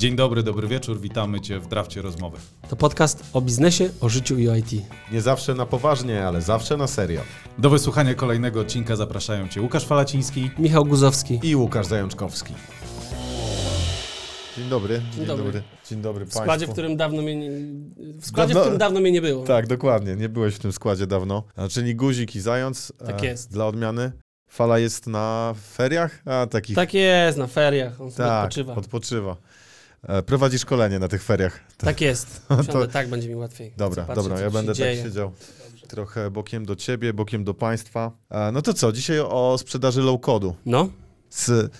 Dzień dobry, dobry wieczór, witamy Cię w Drafcie Rozmowy. To podcast o biznesie, o życiu i o IT. Nie zawsze na poważnie, ale zawsze na serio. Do wysłuchania kolejnego odcinka zapraszają Cię Łukasz Falaciński. Michał Guzowski. I Łukasz Zajączkowski. Dzień dobry. Dzień, dobry. dobry. Dzień dobry W składzie, w którym dawno mnie nie, w składzie, Dawno- w którym dawno mnie nie było. Tak, dokładnie. Nie byłeś w tym składzie dawno. Czyli Guzik i Zając. Tak e, jest. Dla odmiany. Fala jest na feriach? A, takich. Tak jest, na feriach. On tak, odpoczywa. odpoczywa. E, Prowadzi szkolenie na tych feriach. Tak jest. To- tak będzie mi łatwiej. Dobra, dobra, ja będę się dzieje. tak siedział. Trochę bokiem do ciebie, bokiem do państwa. E, No to co, dzisiaj o sprzedaży low-codu. No,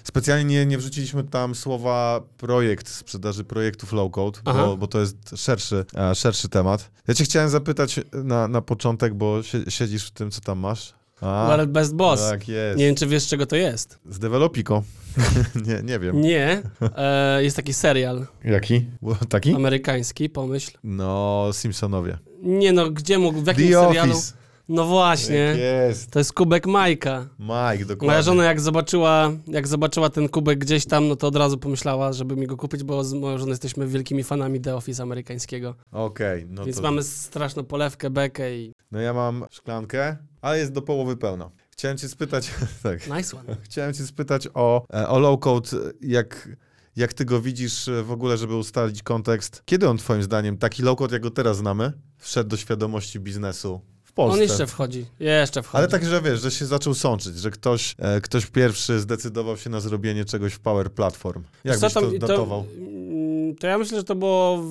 Specjalnie nie, nie wrzuciliśmy tam słowa projekt, sprzedaży projektów low-code, bo, bo to jest szerszy, e, szerszy temat. Ja cię chciałem zapytać na, na początek, bo sie, siedzisz w tym, co tam masz. A, Wallet Best Boss. tak jest. Nie wiem, czy wiesz, czego to jest. Z Developiko. nie, nie wiem. Nie. E, jest taki serial Jaki? Taki? amerykański, pomyśl. No, Simpsonowie. Nie no, gdzie mógł, w jakim The serialu? Office. No właśnie. Tak jest. To jest kubek Majka. Mike, dokładnie. Moja żona jak zobaczyła, jak zobaczyła ten kubek gdzieś tam, no to od razu pomyślała, żeby mi go kupić, bo z moją żoną jesteśmy wielkimi fanami The Office amerykańskiego. Okej, no Więc to... mamy straszną polewkę, bekę i No ja mam szklankę, ale jest do połowy pełna. Chciałem cię spytać, tak, nice one. Chciałem cię spytać o, e, o low code, jak, jak ty go widzisz e, w ogóle, żeby ustalić kontekst. Kiedy on twoim zdaniem, taki low code, jak go teraz znamy, wszedł do świadomości biznesu w Polsce? On jeszcze wchodzi, jeszcze wchodzi. Ale tak, że wiesz, że się zaczął sączyć, że ktoś, e, ktoś pierwszy zdecydował się na zrobienie czegoś w Power Platform. Jak Co byś to tam- datował? mm, to ja myślę, że to było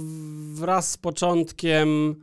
wraz z początkiem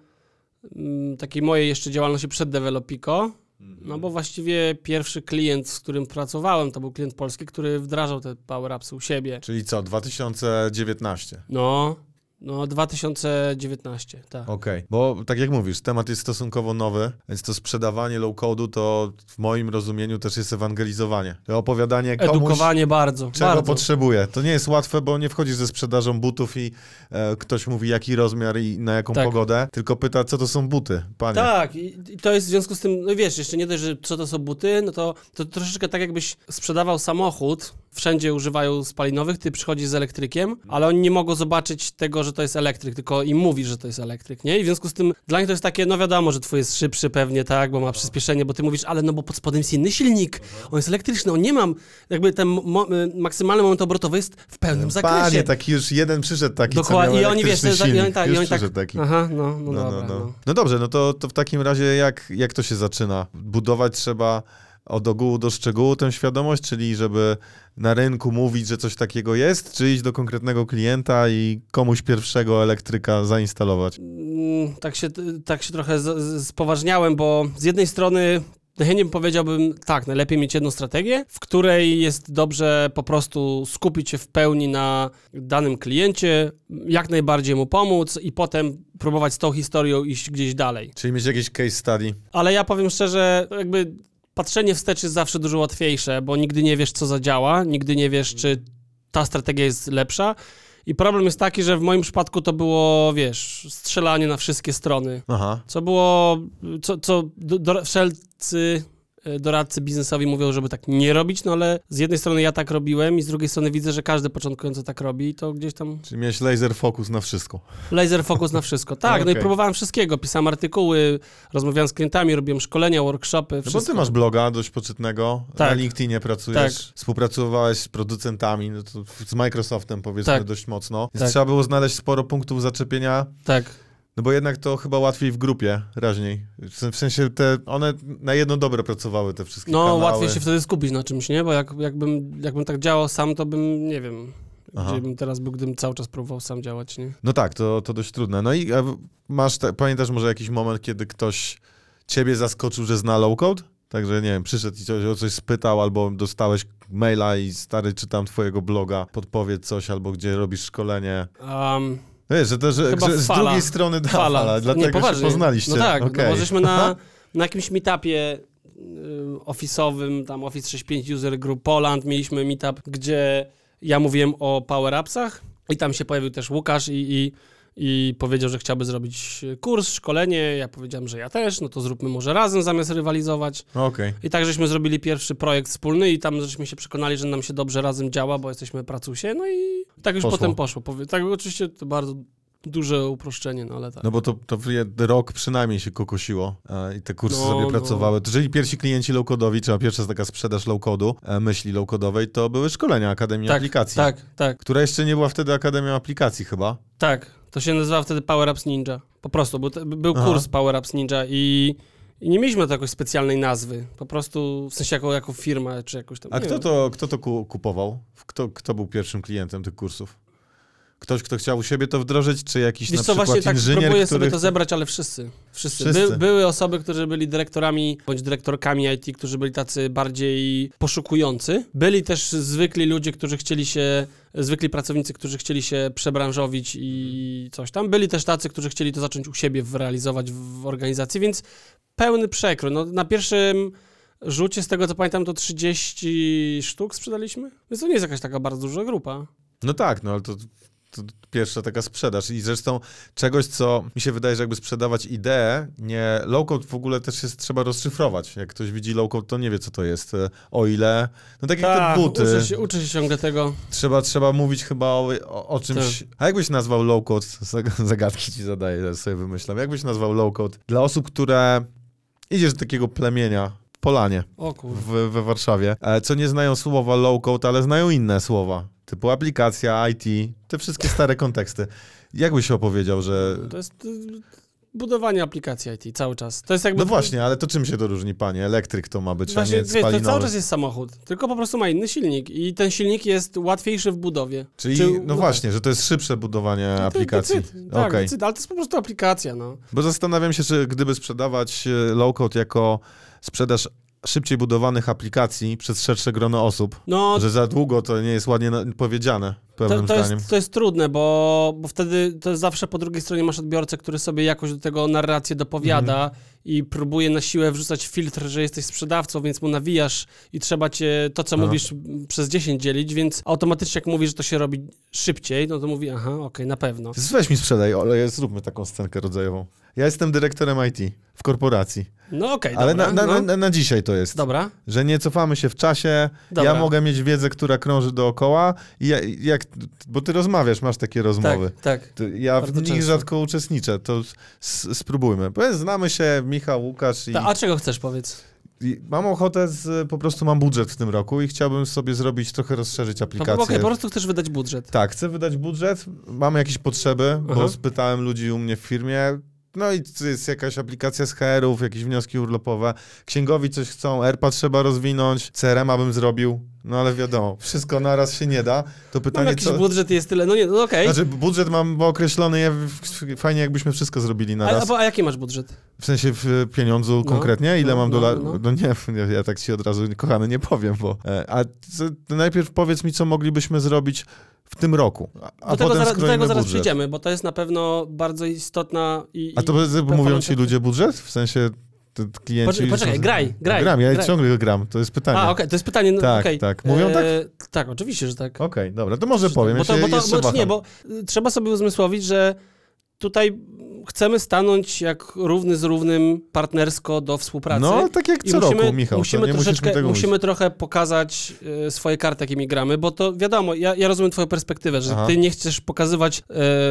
mm, takiej mojej jeszcze działalności przed Developico, no bo właściwie pierwszy klient, z którym pracowałem, to był klient polski, który wdrażał te Power Upsy u siebie. Czyli co, 2019? No, no 2019, tak. Okej, bo tak jak mówisz, temat jest stosunkowo nowy, więc to sprzedawanie low-code'u to w moim rozumieniu też jest ewangelizowanie. To opowiadanie komuś, Edukowanie bardzo, czego bardzo. potrzebuje. To nie jest łatwe, bo nie wchodzisz ze sprzedażą butów i e, ktoś mówi jaki rozmiar i na jaką Tak. pogodę, tylko pyta, co to są buty, panie. Tak, i, i to jest w związku z tym, no wiesz, jeszcze nie dość, że co to są buty, no to, to troszeczkę tak jakbyś sprzedawał samochód, wszędzie używają spalinowych, ty przychodzisz z elektrykiem, ale oni nie mogą zobaczyć tego, że to jest elektryk, tylko im mówisz, że to jest elektryk, nie? I w związku z tym dla nich to jest takie, no wiadomo, że twój jest szybszy pewnie, tak, bo ma przyspieszenie, bo ty mówisz, ale no bo pod spodem jest inny silnik, on jest elektryczny, on nie mam, jakby ten mo- maksymalny moment obrotowy jest w pełnym zakresie. Panie, taki już jeden przyszedł taki, Dokładnie, co i oni wiesz, elektryczny i oni silnik. tak, i oni tak, taki. aha, no, no, No, dobra, no, no. no. no dobrze, no to, to w takim razie jak, jak to się zaczyna? Budować trzeba od ogółu do szczegółu tę świadomość, czyli żeby na rynku mówić, że coś takiego jest, czy iść do konkretnego klienta i komuś pierwszego elektryka zainstalować? Mm, tak się, tak się trochę spoważniałem, bo z jednej strony chętnie powiedziałbym, tak, najlepiej mieć jedną strategię, w której jest dobrze po prostu skupić się w pełni na danym kliencie, jak najbardziej mu pomóc i potem próbować z tą historią iść gdzieś dalej. Czyli mieć jakieś case study. Ale ja powiem szczerze, jakby patrzenie wstecz jest zawsze dużo łatwiejsze, bo nigdy nie wiesz, co zadziała, nigdy nie wiesz, czy ta strategia jest lepsza. I problem jest taki, że w moim przypadku to było, wiesz, strzelanie na wszystkie strony. Aha. Co było, co, co do, do, wszelcy doradcy biznesowi mówią, żeby tak nie robić, no ale z jednej strony ja tak robiłem i z drugiej strony widzę, że każdy początkujący tak robi i to gdzieś tam Czyli miałeś laser focus na wszystko. laser focus na wszystko. Tak, no i próbowałem wszystkiego, pisałem artykuły, rozmawiałem z klientami, robiłem szkolenia, workshopy, No bo wszystko. ty masz bloga dość poczytnego, Tak. na LinkedInie pracujesz, Tak. współpracowałeś z producentami, no z Microsoftem powiedzmy Tak. dość mocno, więc Tak. trzeba było znaleźć sporo punktów zaczepienia, Tak. No bo jednak to chyba łatwiej w grupie, raźniej. W sen- w sensie te, one na jedno dobre pracowały, te wszystkie No, kanały. łatwiej się wtedy skupić na czymś, nie? Bo jak, jakbym, jakbym tak działał sam, to bym, nie wiem, Aha. gdzie bym teraz był, gdybym cały czas próbował sam działać, nie? No tak, to, to dość trudne. No i masz, te, pamiętasz może jakiś moment, kiedy ktoś ciebie zaskoczył, że zna low-code? Także, nie wiem, przyszedł i coś, o coś spytał, albo dostałeś maila i stary, czytam twojego bloga, podpowiedz coś, albo gdzie robisz szkolenie. Um, Wiesz, że, to, że, Chyba że z fala. drugiej strony da fala. fala, dlatego nie, poważnie. się poznaliście. No tak, Okej. no bo żeśmy na, na jakimś meetupie y, office'owym, tam Office 65 User Group Poland, mieliśmy meetup, gdzie ja mówiłem o Power Upsach i tam się pojawił też Łukasz i, i i powiedział, że chciałby zrobić kurs, szkolenie. Ja powiedziałem, że ja też, no to zróbmy może razem zamiast rywalizować. Okej. I tak żeśmy zrobili pierwszy projekt wspólny i tam żeśmy się przekonali, że nam się dobrze razem działa, bo jesteśmy pracusie, no i tak już Poszło. potem poszło. Tak, oczywiście to bardzo duże uproszczenie, no ale tak. No bo to, to rok przynajmniej się kokosiło e, i te kursy No, sobie no. pracowały. Jeżeli pierwsi klienci low-codowi, czy pierwsza taka sprzedaż low-codu, e, myśli low-codowej, to były szkolenia Akademii tak, Aplikacji. tak, tak, Która jeszcze nie była wtedy Akademią Aplikacji chyba. tak. To się nazywało wtedy Power Ups Ninja. Po prostu, te- był Aha. kurs Power Ups Ninja i, i nie mieliśmy do jakiejś specjalnej nazwy. Po prostu, w sensie jako, jako firma, czy jakoś tam, A kto wiem. to, kto to ku- kupował? Kto, kto był pierwszym klientem tych kursów? Ktoś, kto chciał u siebie to wdrożyć, czy jakiś Wiesz na co, przykład właśnie tak inżynier, próbuję który... sobie to zebrać, ale wszyscy. Wszyscy. Wszyscy. By, były osoby, które byli dyrektorami bądź dyrektorkami IT, którzy byli tacy bardziej poszukujący. Byli też zwykli ludzie, którzy chcieli się, zwykli pracownicy, którzy chcieli się przebranżowić i coś tam. Byli też tacy, którzy chcieli to zacząć u siebie realizować w organizacji, więc pełny przekrój. No, na pierwszym rzucie, z tego co pamiętam, to 30 sztuk sprzedaliśmy, więc to nie jest jakaś taka bardzo duża grupa. No tak, no ale to, to pierwsza taka sprzedaż. I zresztą czegoś, co mi się wydaje, że jakby sprzedawać ideę, nie low-code w ogóle też jest trzeba rozszyfrować. Jak ktoś widzi low-code, to nie wie, co to jest. E, O ile, no tak jak Tak, te buty. uczę się, uczę się ciągle tego. Trzeba, trzeba mówić chyba o, o, o czymś. A jakbyś nazwał low-code, Zag- zagadki ci zadaję, sobie wymyślam. Jakbyś nazwał low-code dla osób, które idziesz do takiego plemienia, Polanie w, we Warszawie, e, co nie znają słowa low-code, ale znają inne słowa, typu aplikacja, IT, te wszystkie stare konteksty. Jak byś opowiedział, że... To jest y, budowanie aplikacji IT cały czas. To jest jakby... No właśnie, ale to czym się to różni, panie? Elektryk to ma być, Właśnie, a nie wiesz, to spalinowy. cały czas jest samochód, tylko po prostu ma inny silnik i ten silnik jest łatwiejszy w budowie. Czyli, Czy- no właśnie, że to jest szybsze budowanie tak. aplikacji. Decyd, tak, Okej. decyd, ale to jest po prostu aplikacja, no. Bo zastanawiam się, czy gdyby sprzedawać e, low-code jako sprzedaż szybciej budowanych aplikacji przez szersze grono osób, No, że za długo to nie jest ładnie powiedziane, pewnym to, to, zdaniem. jest, to jest trudne, bo, bo wtedy to zawsze po drugiej stronie masz odbiorcę, który sobie jakoś do tego narrację dopowiada Mhm. i próbuje na siłę wrzucać filtr, że jesteś sprzedawcą, więc mu nawijasz i trzeba cię to, co mówisz, przez 10 dzielić, więc automatycznie jak mówisz, że to się robi szybciej, no to mówi, aha, okej, na pewno. Weź mi sprzedaj, ale zróbmy taką scenkę rodzajową. Ja jestem dyrektorem IT w korporacji, No okej, ale dobra. na, na, no. na, na dzisiaj to jest, Dobra, że nie cofamy się w czasie, Dobra. ja mogę mieć wiedzę, która krąży dookoła i ja, jak, bo ty rozmawiasz, masz takie rozmowy. tak, tak. Ja w nich często. rzadko uczestniczę, to s- spróbujmy. Powiedz, znamy się, Michał, Łukasz i, Ta, a czego chcesz, powiedz? mam ochotę, z, po prostu mam budżet w tym roku i chciałbym sobie zrobić, trochę rozszerzyć Po, aplikację. Okej, po prostu chcesz wydać budżet. Tak, chcę wydać budżet, mamy jakieś potrzeby, bo spytałem ludzi u mnie w firmie, no i jest jakaś aplikacja z HR-ów, jakieś wnioski urlopowe, księgowi coś chcą, ERPA trzeba rozwinąć, CRM-a bym zrobił, no ale wiadomo, wszystko naraz się nie da, to Mam pytanie jakiś co... budżet jest tyle, no nie, no okej. Znaczy budżet mam określony, ja- fajnie jakbyśmy wszystko zrobili A, naraz. a, a jaki masz budżet? W sensie w pieniądzu konkretnie? Ile no, mam no, dolarów? no. No, nie, ja, tak ci od razu, kochany, nie powiem, bo... e, A najpierw powiedz mi, co moglibyśmy zrobić w tym roku, a, do tego, potem zaraz, do tego zaraz budżet. przejdziemy, bo to jest na pewno bardzo istotna i... A to mówią ci ludzie budżet? W sensie klienci... Poczekaj, graj, graj, Gram, ja graj. ciągle gram, to jest pytanie. A, okej, to jest pytanie, no, Tak, okej. tak. Mówią tak? Tak, oczywiście, że tak. Okej, dobra, to może powiem, bo ja to, się bo to, bo, waham. nie, bo y, trzeba sobie uzmysłowić, że tutaj chcemy stanąć jak równy z równym partnersko do współpracy. No, tak jak co musimy, roku, Michał, musimy troszeczkę, tego musimy trochę pokazać e, swoje karty, jakimi gramy, bo to wiadomo, ja, ja rozumiem twoją perspektywę, że Aha. ty nie chcesz pokazywać e,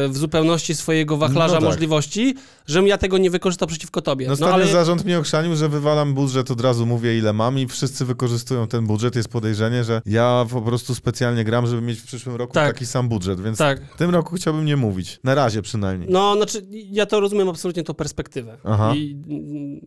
w zupełności swojego wachlarza No tak. możliwości, żebym ja tego nie wykorzystał przeciwko tobie. No No, ale zarząd mnie ochrzanił, że wywalam budżet, od razu mówię ile mam i wszyscy wykorzystują ten budżet. Jest podejrzenie, że ja po prostu specjalnie gram, żeby mieć w przyszłym roku Tak. taki sam budżet, więc tak. w tym roku chciałbym nie mówić. Na razie przynajmniej. No, znaczy, ja to rozumiem absolutnie tą perspektywę. Aha. I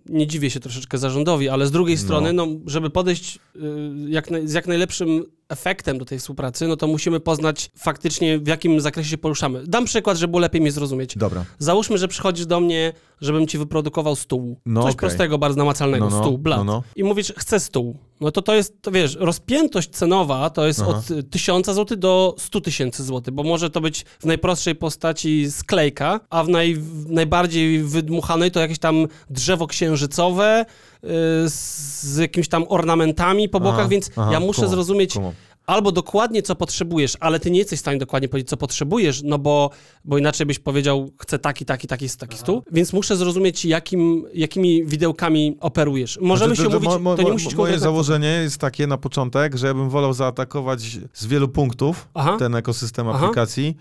nie dziwię się troszeczkę zarządowi, ale z drugiej No. strony, no, żeby podejść y, jak z jak najlepszym efektem do tej współpracy, no to musimy poznać faktycznie, w jakim zakresie się poruszamy. Dam przykład, żeby było lepiej mnie zrozumieć. Dobra. Załóżmy, że przychodzisz do mnie, żebym ci wyprodukował stół. No Coś okej. prostego, bardzo namacalnego, No, no, stół, blat. no, no. I mówisz, chcę stół. No to to jest, to wiesz, rozpiętość cenowa to jest Aha. od y, 1000 zł do 100 tysięcy złotych, bo może to być w najprostszej postaci sklejka, a w, naj, w najbardziej wydmuchanej to jakieś tam drzewo księżycowe z, z jakimiś tam ornamentami po bokach, Aha, więc aha, ja muszę kumam, zrozumieć, kumam. albo dokładnie co potrzebujesz, ale ty nie jesteś w stanie dokładnie powiedzieć, co potrzebujesz, no bo, bo inaczej byś powiedział, chcę taki, taki, taki, taki stół, więc muszę zrozumieć, jakim, jakimi widełkami operujesz. Możemy Znaczy, się to- to mówić, mo- mo- to nie musisz Moje założenie jest takie na początek, że ja bym wolał zaatakować z wielu punktów Aha. ten ekosystem Aha. aplikacji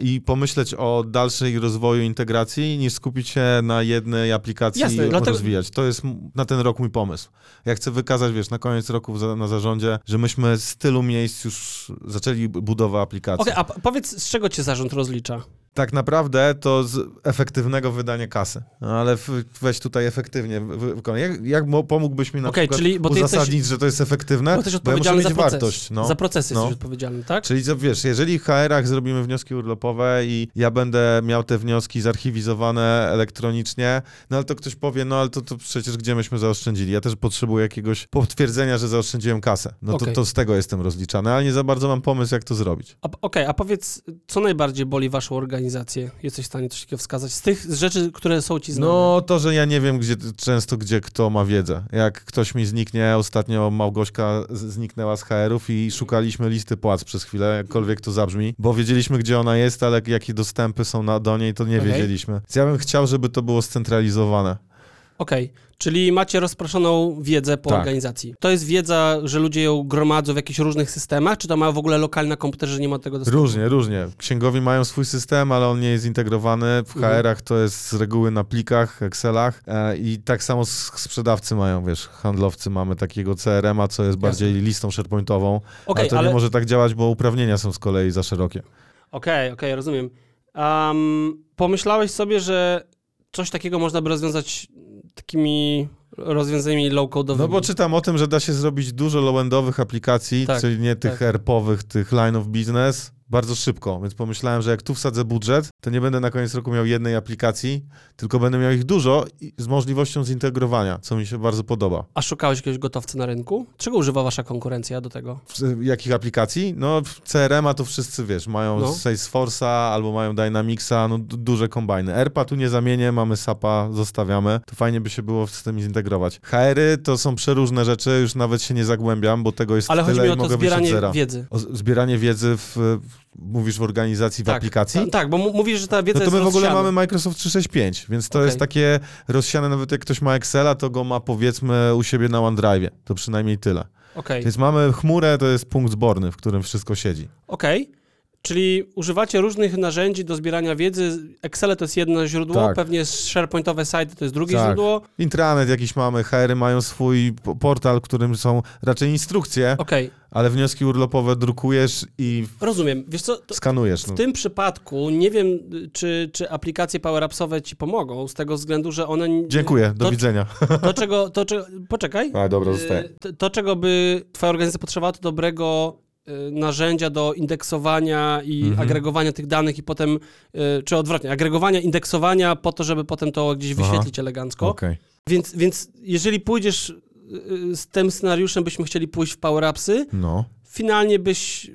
i pomyśleć o dalszej rozwoju integracji, niż skupić się na jednej aplikacji Jasne, i dlatego- rozwijać. To jest na ten rok mój pomysł. Ja chcę wykazać, wiesz, na koniec roku na zarządzie, że myśmy z tylu miejsc już zaczęli budowę aplikacji. Okej, a p- powiedz, z czego cię zarząd rozlicza? Tak naprawdę to z efektywnego wydania kasy. No, ale weź tutaj efektywnie. Jak, jak pomógłbyś mi na Okej, przykład czyli- bo uzasadnić, jesteś- że to jest efektywne? Bo jesteś Bo ja muszę odpowiedzialny mieć proces. wartość. No. Za procesy No. jesteś odpowiedzialny, tak? Czyli wiesz, jeżeli w HR-ach zrobimy wnioski urlopowe i ja będę miał te wnioski zarchiwizowane elektronicznie, no ale to ktoś powie, no ale to, to przecież gdzie myśmy zaoszczędzili? Ja też potrzebuję jakiegoś potwierdzenia, że zaoszczędziłem kasę. No Okej. to, to z tego jestem rozliczany, ale nie za bardzo mam pomysł, jak to zrobić. Okej, a powiedz, co najbardziej boli waszą organizację? Jesteś w stanie coś takiego wskazać? Z tych rzeczy, które są ci znane. No to, że ja nie wiem gdzie, często, gdzie kto ma wiedzę. Jak ktoś mi zniknie, ostatnio Małgośka z- zniknęła z HR-ów i szukaliśmy listy płac przez chwilę, jakkolwiek to zabrzmi, bo wiedzieliśmy, gdzie ona jest, ale jakie dostępy są na, do niej, to nie Okej. wiedzieliśmy. Więc ja bym chciał, żeby to było scentralizowane. Okej, czyli macie rozproszoną wiedzę po Tak. organizacji. To jest wiedza, że ludzie ją gromadzą w jakichś różnych systemach, czy to ma w ogóle lokalny na komputerze, że nie ma tego dostępu? Różnie, różnie. Księgowi mają swój system, ale on nie jest integrowany. W Mhm. HR-ach to jest z reguły na plikach, Excelach e, i tak samo sprzedawcy mają, wiesz, handlowcy mamy takiego CRM-a, co jest bardziej listą SharePointową, Okej, ale to ale... nie może tak działać, bo uprawnienia są z kolei za szerokie. Okej, okej, rozumiem. Um, pomyślałeś sobie, że coś takiego można by rozwiązać takimi rozwiązaniami low-codowymi? No bo czytam o tym, że da się zrobić dużo low-endowych aplikacji, Tak, czyli nie tych tak. ERP-owych, tych line of business, bardzo szybko. Więc pomyślałem, że jak tu wsadzę budżet, to nie będę na koniec roku miał jednej aplikacji, tylko będę miał ich dużo z możliwością zintegrowania, co mi się bardzo podoba. A szukałeś jakiegoś gotowca na rynku? Czego używa wasza konkurencja do tego? W- Jakich aplikacji? No w CRM-a to wszyscy, wiesz, mają No. Salesforce'a albo mają Dynamicsa, no du- duże kombajny. ERPA tu nie zamienię, mamy SAPa, zostawiamy. To fajnie by się było z tym zintegrować. HR-y to są przeróżne rzeczy, już nawet się nie zagłębiam, bo tego jest Ale tyle i mogę zbieranie wiedzy. O zbieranie wiedzy w, w, mówisz w organizacji, w aplikacji? Ta, tak, bo mówisz, że ta wiedza No to my w ogóle rozsiana. mamy Microsoft 365, więc to Okej. jest takie rozsiane, nawet jak ktoś ma Excela, to go ma powiedzmy u siebie na OneDrive. To przynajmniej tyle. Okej, Więc mamy chmurę, to jest punkt zborny, w którym wszystko siedzi. okej. Czyli używacie różnych narzędzi do zbierania wiedzy. Excel to jest jedno źródło, Tak. pewnie SharePointowe sajty to jest drugie Tak. źródło. Intranet jakiś mamy, HR-y mają swój po- portal, w którym są raczej instrukcje, Okej, ale wnioski urlopowe drukujesz i rozumiem. Wiesz co, to skanujesz. w No. tym przypadku nie wiem, y, czy, czy aplikacje Power Appsowe ci pomogą, z tego względu, że one... Dziękuję, do to, widzenia. To, czego... To, czego poczekaj. A, dobra, Y, To, to, czego by twoja organizacja potrzebowała, to dobrego y, narzędzia do indeksowania i Mhm. agregowania tych danych i potem, y, czy odwrotnie, agregowania, indeksowania po to, żeby potem to gdzieś Aha. wyświetlić elegancko. Okej. Więc, więc jeżeli pójdziesz y, y, z tym scenariuszem, byśmy chcieli pójść w Power Appsy, No. Finalnie byś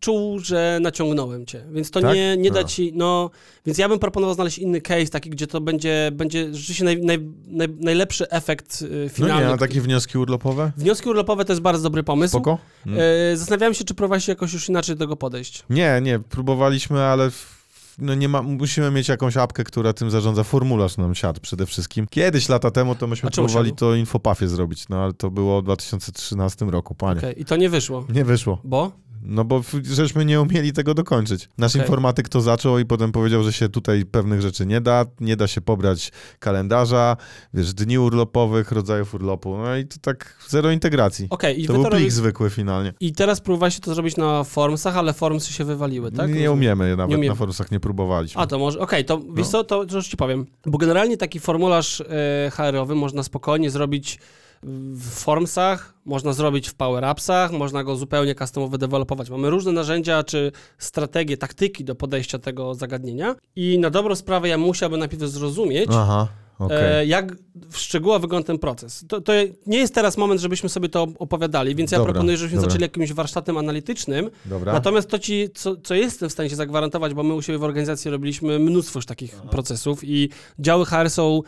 czuł, że naciągnąłem cię. Więc to Tak? nie, nie da A. ci, no, więc ja bym proponował znaleźć inny case, taki, gdzie to będzie, będzie rzeczywiście naj, naj, naj, najlepszy efekt y, No finalny. nie, a takie wnioski urlopowe? Wnioski urlopowe to jest bardzo dobry pomysł. Spoko? Mm. E, zastanawiałem się, czy próbowaliście jakoś już inaczej do tego podejść. Nie, nie, próbowaliśmy, ale w, no nie ma, musimy mieć jakąś apkę, która tym zarządza. Formularz nam siadł przede wszystkim. Kiedyś, lata temu, to myśmy próbowali siadł? to Infopafie zrobić, no ale to było w 2013 roku, panie. Okej, I to nie wyszło. Nie wyszło. Bo? No bo żeśmy nie umieli tego dokończyć. Nasz Okej. informatyk to zaczął i potem powiedział, że się tutaj pewnych rzeczy nie da, nie da się pobrać kalendarza, wiesz, dni urlopowych, rodzajów urlopu, no i to tak zero integracji. Okej, i To był to plik robi... zwykły finalnie. I teraz próbowaliście to zrobić na Formsach, ale Formsy się wywaliły, tak? nie umiemy, nawet umiemy. na forusach nie próbowaliśmy. A, to może, okej, to wiesz No. co, to, to już ci powiem. Bo generalnie taki formularz e, HR-owy można spokojnie zrobić w Formsach, można zrobić w Power Appsach, można go zupełnie customowo dewelopować. Mamy różne narzędzia czy strategie, taktyki do podejścia tego zagadnienia i na dobrą sprawę ja musiałbym najpierw zrozumieć, Aha, okej. e, jak w szczegółach wygląda ten proces. To, to nie jest teraz moment, żebyśmy sobie to opowiadali, więc ja Dobra, proponuję, żebyśmy dobra. zaczęli jakimś warsztatem analitycznym, Dobra. Natomiast to ci, co, co jestem w stanie ci zagwarantować, bo my u siebie w organizacji robiliśmy mnóstwo już takich procesów i działy HR są,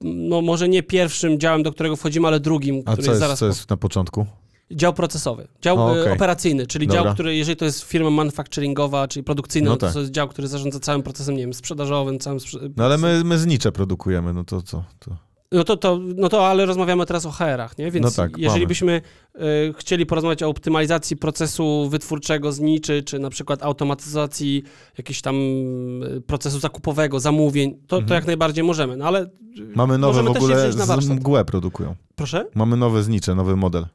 no może nie pierwszym działem, do którego wchodzimy, ale drugim, A który co jest, zaraz... co jest na początku? Dział procesowy, dział O, e, okej. operacyjny, czyli Dobra. dział, który, jeżeli to jest firma manufacturingowa, czyli produkcyjna, No no to, tak. to jest dział, który zarządza całym procesem, nie wiem, sprzedażowym, całym sprze- No ale my, my znicze produkujemy, no to co? To... No to, to, no to, ale rozmawiamy teraz o HR-ach, nie? Więc No tak, jeżeli mamy. byśmy y, chcieli porozmawiać o optymalizacji procesu wytwórczego z niczy, czy na przykład automatyzacji jakiegoś tam y, procesu zakupowego, zamówień, to, Mhm. to jak najbardziej możemy, no ale... Mamy nowe w ogóle z mgłę produkują. Proszę? Mamy nowe znicze, nowy model.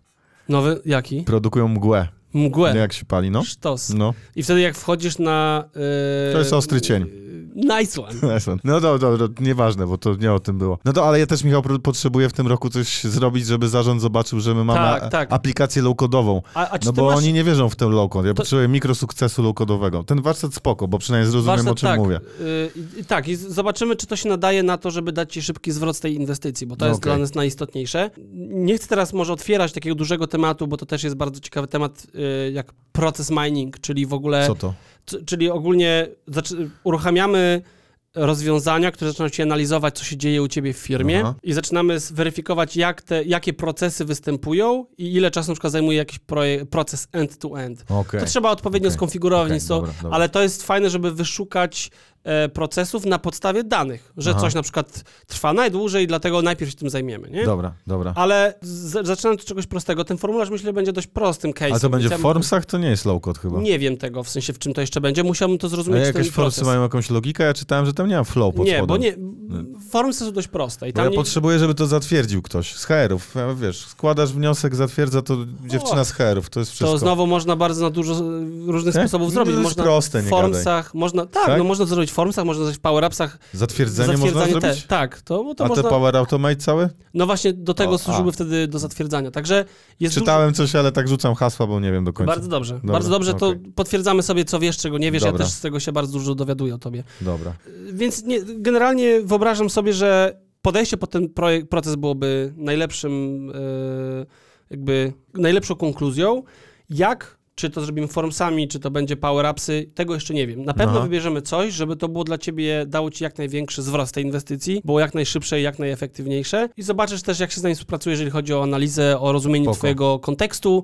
Nowy, jaki? Produkują mgłę. Mgłę. Jak się pali, no? Sztos. No. I wtedy jak wchodzisz na... y, To jest ostry cień. Y, Nice one. No dobra, dobra, nieważne, bo to nie o tym było. No to, ale ja też, Michał, potrzebuję w tym roku coś zrobić, żeby zarząd zobaczył, że my mamy Tak, a- tak. aplikację low-codową. A, a No bo masz... oni nie wierzą w ten low-code. Ja potrzebuję mikrosukcesu low-codowego. Ten warsztat spoko, bo przynajmniej zrozumiem, Warsztat, o czym tak, mówię. y, i- tak, i zobaczymy, czy to się nadaje na to, żeby dać ci szybki zwrot z tej inwestycji, bo to No jest okej. dla nas najistotniejsze. Nie chcę teraz może otwierać takiego dużego tematu, bo to też jest bardzo ciekawy temat, y, jak proces mining, czyli w ogóle, Co to? Czyli ogólnie uruchamiamy rozwiązania, które zaczynają ci analizować, co się dzieje u ciebie w firmie Aha. i zaczynamy weryfikować, jak te, jakie procesy występują i ile czasu na przykład zajmuje jakiś proces end-to-end. Okej. To trzeba odpowiednio Okej. skonfigurować, to, dobra, dobra. ale to jest fajne, żeby wyszukać procesów na podstawie danych, że Aha. coś na przykład trwa najdłużej, dlatego najpierw się tym zajmiemy, nie? Dobra, dobra. Ale z, zaczynając od czegoś prostego, ten formularz myślę będzie dość prostym case'em. Ale to będzie w Formsach? To nie jest low-code chyba. Nie wiem tego, w sensie w czym to jeszcze będzie, musiałbym to zrozumieć jakieś ten Formsy proces. mają jakąś logikę? Ja czytałem, że tam nie ma flow pod Nie, spodem. bo nie, formsy są dość proste i Bo tam ja nie, potrzebuję, żeby to zatwierdził ktoś z HR-ów. Ja, Wiesz, składasz wniosek, zatwierdza to dziewczyna z HR-ów. To jest wszystko. to znowu można bardzo na dużo e, różnych Nie? sposobów No, zrobić. to jest Można proste, w nie Formsach, można, tak, Tak? no można zrobić w Formsach, można zrobić w Power-Upsach, Zatwierdzenie można zatwierdzanie zrobić? te, tak, to, to A można, te Power Automate całe? no właśnie do tego O, służyły a. wtedy do zatwierdzania, także jest Czytałem coś, ale tak rzucam hasła, bo nie wiem do dużo, końca. bardzo dobrze, Dobra, bardzo dobrze, to okej. potwierdzamy sobie co wiesz, czego nie wiesz, ja Dobra. też z tego się bardzo dużo dowiaduję o tobie, Dobra. więc nie, generalnie wyobrażam sobie, że podejście pod ten projekt, proces byłoby najlepszym, e, jakby najlepszą konkluzją, jak czy to zrobimy formsami, czy to będzie power-upsy, tego jeszcze nie wiem. Na pewno Aha. wybierzemy coś, żeby to było dla ciebie, dało ci jak największy zwrot tej inwestycji, było jak najszybsze i jak najefektywniejsze. I zobaczysz też, jak się z nami współpracuje, jeżeli chodzi o analizę, o rozumienie Spoko. twojego kontekstu,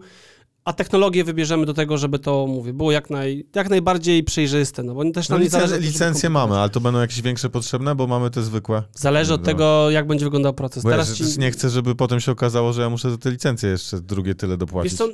a technologię wybierzemy do tego, żeby to, mówię, było jak, naj, jak najbardziej przejrzyste, no bo też No licen- zależy... licencje mamy, ale to będą jakieś większe potrzebne, bo mamy te zwykłe. Zależy od Dobra. tego, jak będzie wyglądał proces. Bo ja Teraz też ci... nie chcę, żeby potem się okazało, że ja muszę za te licencje jeszcze drugie tyle Wiesz dopłacić. co, m,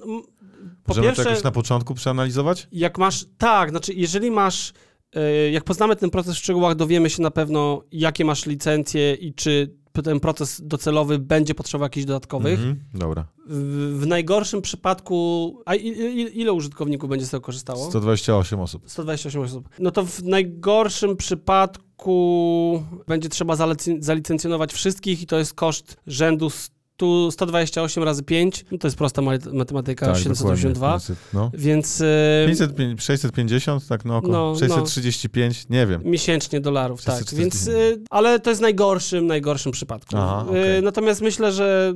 po Możemy pierwsze... to jakoś na początku przeanalizować? Jak masz, tak, znaczy jeżeli masz, e, jak poznamy ten proces w szczegółach, dowiemy się na pewno, jakie masz licencje i czy ten proces docelowy będzie potrzebował jakichś dodatkowych. Mhm. Dobra. W, w najgorszym przypadku, a i, i, ile użytkowników będzie z tego korzystało? 128 osób. 128 osób. No to w najgorszym przypadku będzie trzeba zalic- zalicencjonować wszystkich i to jest koszt rzędu 100, 128 razy 5. No to jest prosta ma- matematyka, Tak, 782. dokładnie. No. Więc e, 500, 650, tak no, około. No, no. 635, nie wiem. Miesięcznie dolarów, tak. 640. Więc, y, ale to jest najgorszym, najgorszym przypadku. Aha, Y, okej. Natomiast myślę, że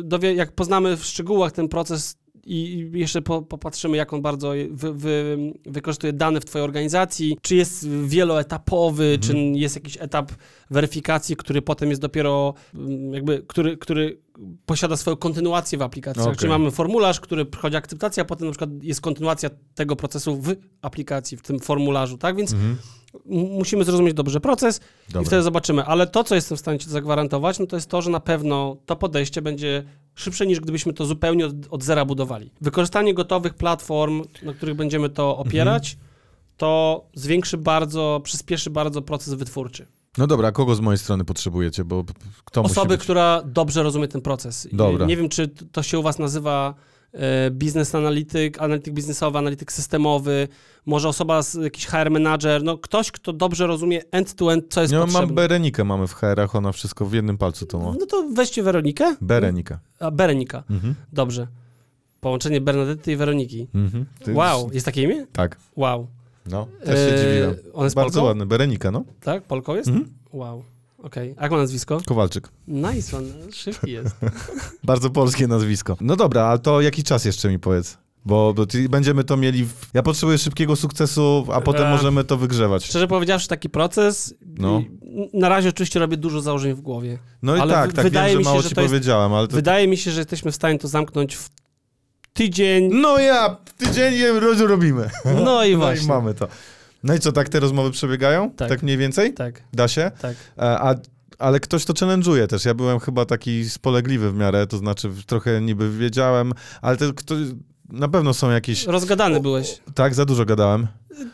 y, dowie, jak poznamy w szczegółach ten proces i i jeszcze po, popatrzymy, jak on bardzo wy, wy, wykorzystuje dane w twojej organizacji, czy jest wieloetapowy, Mhm. czy jest jakiś etap weryfikacji, który potem jest dopiero mm, jakby, który, który posiada swoją kontynuację w aplikacji. Okej. Czyli mamy formularz, który przychodzi akceptacja, a potem na przykład jest kontynuacja tego procesu w aplikacji, w tym formularzu, tak? Więc Mhm. M- musimy zrozumieć dobrze proces i Dobra. wtedy zobaczymy. Ale to, co jestem w stanie ci zagwarantować, no to jest to, że na pewno to podejście będzie szybsze niż gdybyśmy to zupełnie od, od zera budowali. Wykorzystanie gotowych platform, na których będziemy to opierać, Mhm. to zwiększy bardzo, przyspieszy bardzo proces wytwórczy. No dobra, a kogo z mojej strony potrzebujecie? Bo kto Osoby, być? która dobrze rozumie ten proces. Dobra. Nie wiem, czy to się u was nazywa e, business analityk, analityk biznesowy, analityk systemowy, może osoba, z, jakiś HR manager, no ktoś, kto dobrze rozumie end-to-end, co jest Nie, potrzebne. mam Berenikę mamy w HR-ach, ona wszystko w jednym palcu to ma. No to weźcie Weronikę. Berenika. A, Berenika. Mhm. Dobrze. Połączenie Bernadety i Weroniki. Mhm. Wow, jest takie imię? Tak, Wow. No, też się Eee, dziwiłem. On jest Bardzo Polką? ładny, Berenika, no. Tak? Polką jest? Mhm. Wow. Okej. A Jak ma nazwisko? Kowalczyk. Nice one. Szybki jest. Bardzo polskie nazwisko. No dobra, ale to jaki czas jeszcze mi powiedz? Bo, bo będziemy to mieli. W... Ja potrzebuję szybkiego sukcesu, a potem Eee. możemy to wygrzewać. Szczerze powiedziawszy, taki proces. No. Na razie oczywiście robię dużo założeń w głowie. No i tak, tak wydaje wiem, mi że się, mało że ci jest- powiedziałem, ale to Wydaje mi się, że jesteśmy w stanie to zamknąć w tydzień. No ja, tydzień robimy. No i No i właśnie. mamy to. No i co, tak te rozmowy przebiegają? Tak. Tak mniej więcej? Tak, Da się? tak. E, A, ale ktoś to challenge'uje też. Ja byłem chyba taki spolegliwy w miarę, to znaczy trochę niby wiedziałem, ale to na pewno są jakieś... Rozgadany byłeś. Tak, za dużo gadałem.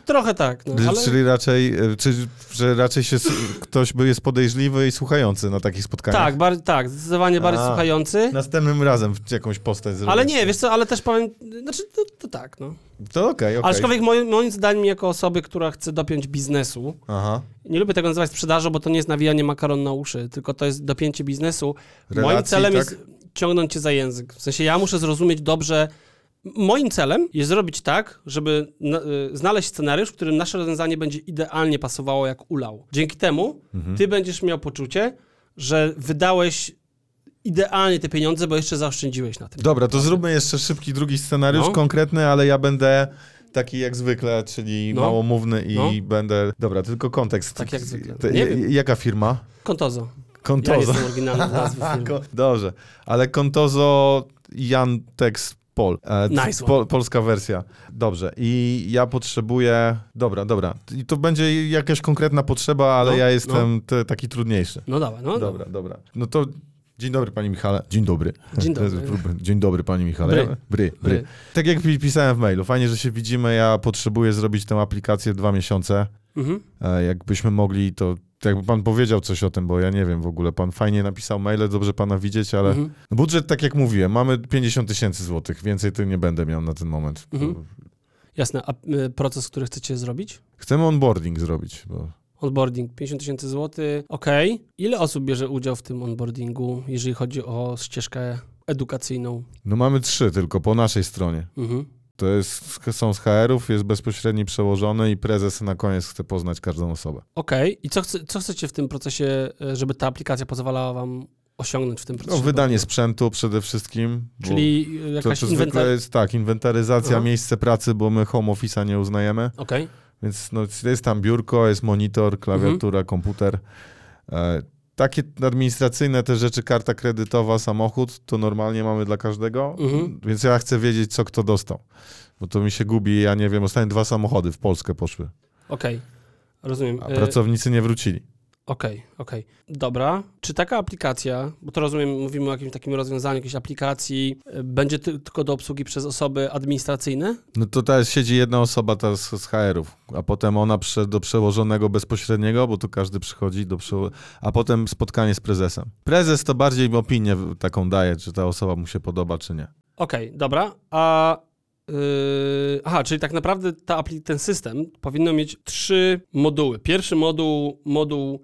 Trochę tak, no, ale... Czyli raczej, e, czy, że raczej się, ktoś jest podejrzliwy i słuchający na takich spotkaniach. Tak, bar- tak, zdecydowanie bardziej A. słuchający. Następnym razem jakąś postać zrobić. Ale nie, wiesz co, ale też powiem, znaczy to, to tak, no. To okej, okej. Aczkolwiek moim, moim zdaniem jako osoby, która chce dopiąć biznesu, Aha. nie lubię tego nazywać sprzedażą, bo to nie jest nawijanie makaron na uszy, tylko to jest dopięcie biznesu. moim Relacji, celem tak? jest ciągnąć cię za język. W sensie ja muszę zrozumieć dobrze. Moim celem jest zrobić tak, żeby y, znaleźć scenariusz, w którym nasze rozwiązanie będzie idealnie pasowało jak ulał. Dzięki temu Mhm. ty będziesz miał poczucie, że wydałeś idealnie te pieniądze, bo jeszcze zaoszczędziłeś na tym. Dobra, to zróbmy jeszcze szybki drugi scenariusz, No. konkretny, ale ja będę taki jak zwykle, czyli No. małomówny i No. będę... Dobra, tylko kontekst. Tak jak zwykle. Te-. Jaka firma? Kontozo. Ja Kontozo. jestem oryginalny nazwy firmy. Dobrze, ale Kontozo Jantex Pol. E, Nice po, polska wersja. Dobrze. I ja potrzebuję... Dobra, dobra. I to będzie jakaś konkretna potrzeba, ale No, ja jestem te, taki trudniejszy. No dawaj, no Dobra, dobra. No to dzień dobry, panie Michale. Dzień dobry. Dzień dobry. Dzień dobry, panie Michale. Bry. Bry, bry. Tak jak pi- pisałem w mailu, fajnie, że się widzimy. Ja potrzebuję zrobić tę aplikację dwa miesiące. Mhm. E, Jakbyśmy mogli, to jakby pan powiedział coś o tym, bo ja nie wiem w ogóle. Pan fajnie napisał maile, dobrze pana widzieć, ale Mhm. budżet, tak jak mówiłem, mamy 50 tysięcy złotych. Więcej to nie będę miał na ten moment. Mhm. Jasne, a y, proces, który chcecie zrobić? Chcemy onboarding zrobić, bo Onboarding 50 tysięcy złotych. Okej. Ile osób bierze udział w tym onboardingu, jeżeli chodzi o ścieżkę edukacyjną? no mamy trzy tylko po naszej stronie. Mhm. To jest, są z HR-ów, jest bezpośredni przełożony i prezes na koniec chce poznać każdą osobę. Okej. I co, chce, co chcecie w tym procesie, e, żeby ta aplikacja pozwalała wam osiągnąć w tym No, procesie? wydanie sprzętu przede wszystkim. Czyli e, to, jakaś to inwentar... zwykle jest tak, inwentaryzacja, Aha. miejsce pracy, bo my home office'a nie uznajemy, Okej. Więc no, jest tam biurko, jest monitor, klawiatura, Mhm. komputer. E, takie administracyjne te rzeczy, karta kredytowa, samochód, to normalnie mamy dla każdego, Mhm. więc ja chcę wiedzieć, co kto dostał. Bo to mi się gubi, ja nie wiem, ostatnio dwa samochody w Polskę poszły, Okej. Rozumiem. a E, pracownicy nie wrócili. Okej, okej. Dobra. Czy taka aplikacja, bo to rozumiem, mówimy o jakimś takim rozwiązaniu, jakiejś aplikacji, y, będzie ty, tylko do obsługi przez osoby administracyjne? No to teraz siedzi jedna osoba ta z, HR-ów, a potem ona prze, do przełożonego bezpośredniego, bo tu każdy przychodzi do przeło... a potem spotkanie z prezesem. Prezes to bardziej opinię taką daje, czy ta osoba mu się podoba, czy nie. Okej, dobra. A. Yy, aha, czyli tak naprawdę ta ten system powinno mieć trzy moduły. Pierwszy moduł, moduł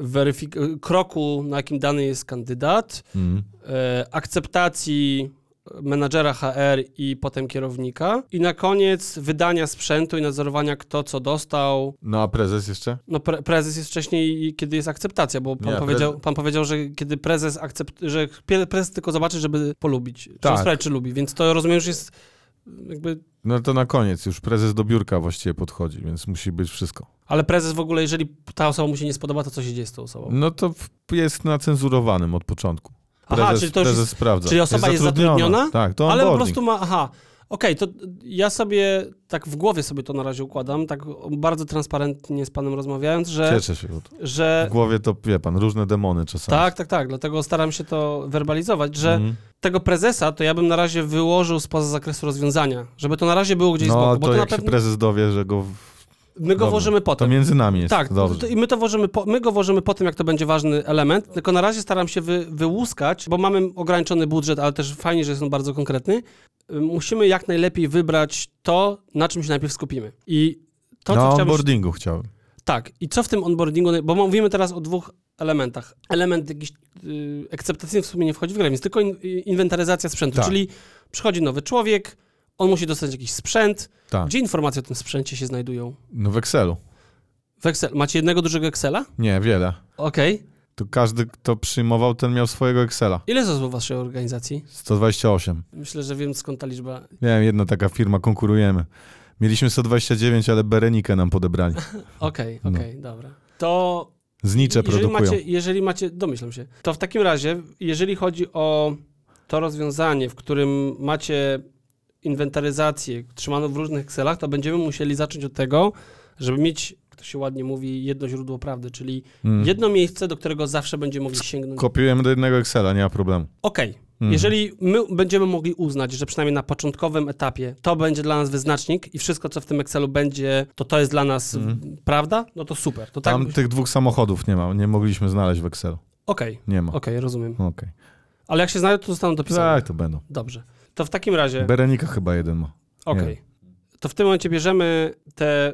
weryfik- kroku, na jakim dany jest kandydat, Mhm. e, akceptacji menadżera HR i potem kierownika. I na koniec wydania sprzętu i nadzorowania kto co dostał. No a prezes jeszcze? No pre prezes jest wcześniej, kiedy jest akceptacja, bo pan, Nie, powiedział, pan powiedział, że kiedy prezes akcept, że prezes tylko zobaczy, żeby polubić. Żeby Tak. sprawdzić, czy lubi. Więc to rozumiem, że jest jakby... No to na koniec, już prezes do biurka właściwie podchodzi, więc musi być wszystko. Ale prezes w ogóle, jeżeli ta osoba mu się nie spodoba, to co się dzieje z tą osobą? No to jest na cenzurowanym od początku. Aha, Prezes, czyli to już prezes jest, sprawdza. czyli osoba jest zatrudniona? Tak, to Ale po onboarding. prostu ma, aha, okej, to ja sobie tak w głowie sobie to na razie układam, tak bardzo transparentnie z panem rozmawiając, że, Cieszę się. to- że W głowie to, wie pan, różne demony czasami. tak, tak, tak, dlatego staram się to werbalizować, że Mhm. tego prezesa to ja bym na razie wyłożył spoza zakresu rozwiązania, żeby to na razie było gdzieś z No boku, to bo to na jak się pewno prezes dowie, że go... my go Dobrze. włożymy To potem. między nami jest. Tak, Dobrze. to, i my to włożymy po, my go włożymy po tym, jak to będzie ważny element, tylko na razie staram się wy, wyłuskać, bo mamy ograniczony budżet, ale też fajnie, że jest on bardzo konkretny. Musimy jak najlepiej wybrać to, na czym się najpierw skupimy. I to, co Na chciałbym... onboardingu chciałem. Tak, i co w tym onboardingu, bo mówimy teraz o dwóch elementach. Element jakiś y, akceptacyjny w sumie nie wchodzi w grę, więc tylko in, inwentaryzacja sprzętu, Tak. czyli przychodzi nowy człowiek, on musi dostać jakiś sprzęt. Tak. Gdzie informacje o tym sprzęcie się znajdują? No w Excelu. W Excel. Macie jednego dużego Excela? Nie, wiele. Okej. To każdy, kto przyjmował, ten miał swojego Excela. Ile jest osób w waszej organizacji? 128. Myślę, że wiem skąd ta liczba. Nie wiem, jedna taka firma, konkurujemy. Mieliśmy 129, ale Berenikę nam podebrali. Okej, No. okej, dobra. To Znicze jeżeli produkują. macie, jeżeli macie, domyślam się, to w takim razie, jeżeli chodzi o to rozwiązanie, w którym macie inwentaryzację trzymaną w różnych Excelach, to będziemy musieli zacząć od tego, żeby mieć, jak to się ładnie mówi, jedno źródło prawdy, czyli Mm. jedno miejsce, do którego zawsze będziemy mogli sięgnąć. Kopiujemy do jednego Excela, nie ma problemu. Okej. Mhm. Jeżeli my będziemy mogli uznać, że przynajmniej na początkowym etapie to będzie dla nas wyznacznik i wszystko, co w tym Excelu będzie, to to jest dla nas Mhm. prawda, no to super. To tak. Tam Okej, tych dwóch samochodów nie ma, nie mogliśmy znaleźć w Excelu. okej, Nie ma. rozumiem. Okej. Ale jak się znajdą, to zostaną dopisane. Tak, to będą. Dobrze. To w takim razie. Berenika chyba jeden ma. Okej. To w tym momencie bierzemy te,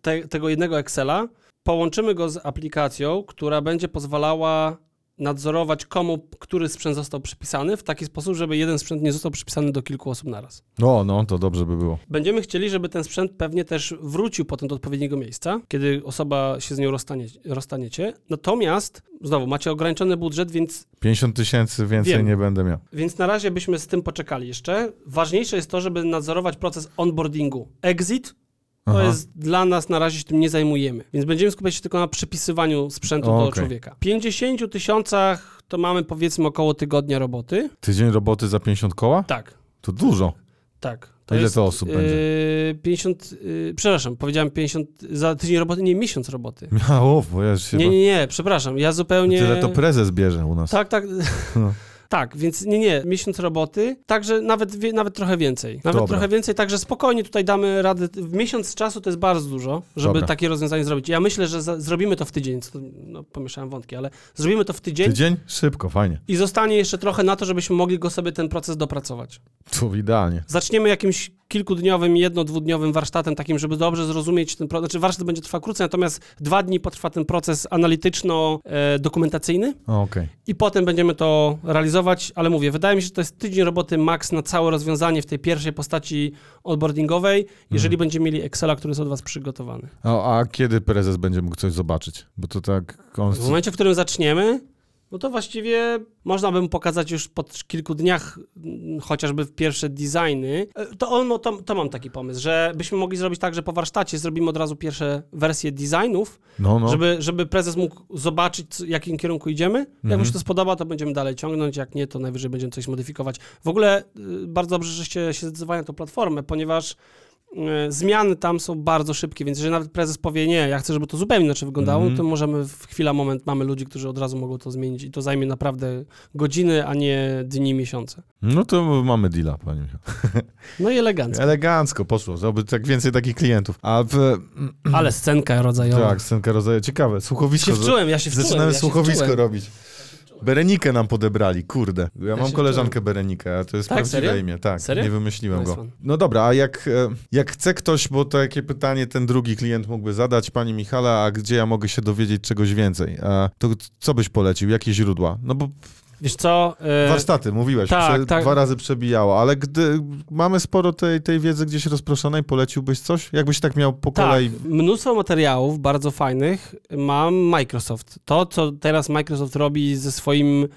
te, tego jednego Excela, połączymy go z aplikacją, która będzie pozwalała nadzorować, komu który sprzęt został przypisany, w taki sposób, żeby jeden sprzęt nie został przypisany do kilku osób naraz. No, no, to dobrze by było. Będziemy chcieli, żeby ten sprzęt pewnie też wrócił potem do odpowiedniego miejsca, kiedy osoba się z nią rozstanie, rozstaniecie. Natomiast, znowu, macie ograniczony budżet, więc 50 tysięcy więcej Wiem. nie będę miał. więc na razie byśmy z tym poczekali jeszcze. Ważniejsze jest to, żeby nadzorować proces onboardingu. Exit to Aha. jest dla nas na razie się tym nie zajmujemy. Więc będziemy skupiać się tylko na przypisywaniu sprzętu O, do okej. człowieka. W 50 tysiącach to mamy powiedzmy około tygodnia roboty. Tydzień roboty za 50 koła? Tak, To dużo. tak. To ile to osób będzie? yy, 50, yy, przepraszam, powiedziałem 50, za tydzień roboty, nie miesiąc roboty. Miało, bo ja się... Nie, nie, nie, przepraszam, ja zupełnie... Tyle to prezes bierze u nas. Tak, tak. No. Tak, więc nie, nie, miesiąc roboty, także nawet, nawet trochę więcej. Nawet Dobra. trochę więcej, także spokojnie tutaj damy radę. W miesiąc czasu to jest bardzo dużo, żeby Dobra. takie rozwiązanie zrobić. Ja myślę, że za, zrobimy to w tydzień, no pomieszałem wątki, ale zrobimy to w tydzień Tydzień? Szybko, fajnie. i zostanie jeszcze trochę na to, żebyśmy mogli go sobie ten proces dopracować. To idealnie. Zaczniemy jakimś kilkudniowym, jedno, dwudniowym warsztatem takim, żeby dobrze zrozumieć ten proces. Znaczy warsztat będzie trwał krócej, natomiast dwa dni potrwa ten proces analityczno-dokumentacyjny. O, Okej. I potem będziemy to realizować, ale mówię, wydaje mi się, że to jest tydzień roboty max na całe rozwiązanie w tej pierwszej postaci onboardingowej, jeżeli będziemy mieli Excela, który jest od was przygotowany. A, a kiedy prezes będzie mógł coś zobaczyć? Bo to tak... On... W momencie, w którym zaczniemy, no to właściwie można by mu pokazać już po kilku dniach mm, chociażby pierwsze designy. E, To, on, no, to, to mam taki pomysł, że byśmy mogli zrobić tak, że po warsztacie zrobimy od razu pierwsze wersje designów, No, no. żeby, żeby prezes mógł zobaczyć, co- jakim kierunku idziemy. Jak Mhm. mu się to spodoba, to będziemy dalej ciągnąć, jak nie, to najwyżej będziemy coś modyfikować. W ogóle y, bardzo dobrze, żeście się zdecydowali na tą platformę, ponieważ zmiany tam są bardzo szybkie, więc jeżeli nawet prezes powie nie, ja chcę, żeby to zupełnie inaczej wyglądało, Mhm. to możemy w chwila, moment, mamy ludzi, którzy od razu mogą to zmienić i to zajmie naprawdę godziny, a nie dni, miesiące. No to mamy deala, panie Michał. No i elegancko. Elegancko poszło, żeby tak więcej takich klientów. A w... Ale scenka rodzajowa. Tak, scenka rodzaju. Ciekawe, słuchowisko. się że- wczułem, ja się wczułem. Zaczynamy ja się słuchowisko wczułem. robić. Berenikę nam podebrali, kurde. Ja, mam koleżankę Berenikę, a to jest Tak, prawdziwe serio? imię. Tak, Serio? nie wymyśliłem go. No dobra, a jak, e, jak chce ktoś, bo to jakie pytanie ten drugi klient mógłby zadać, pani Michale, a gdzie ja mogę się dowiedzieć czegoś więcej? A to co byś polecił? Jakie źródła? No bo Wiesz co? e, warsztaty, mówiłeś, tak, prze, tak. dwa razy przebijało, ale gdy mamy sporo tej, tej wiedzy gdzieś rozproszonej, poleciłbyś coś? Jakbyś tak miał po Tak, kolei... mnóstwo materiałów bardzo fajnych mam Microsoft. To, co teraz Microsoft robi ze swoim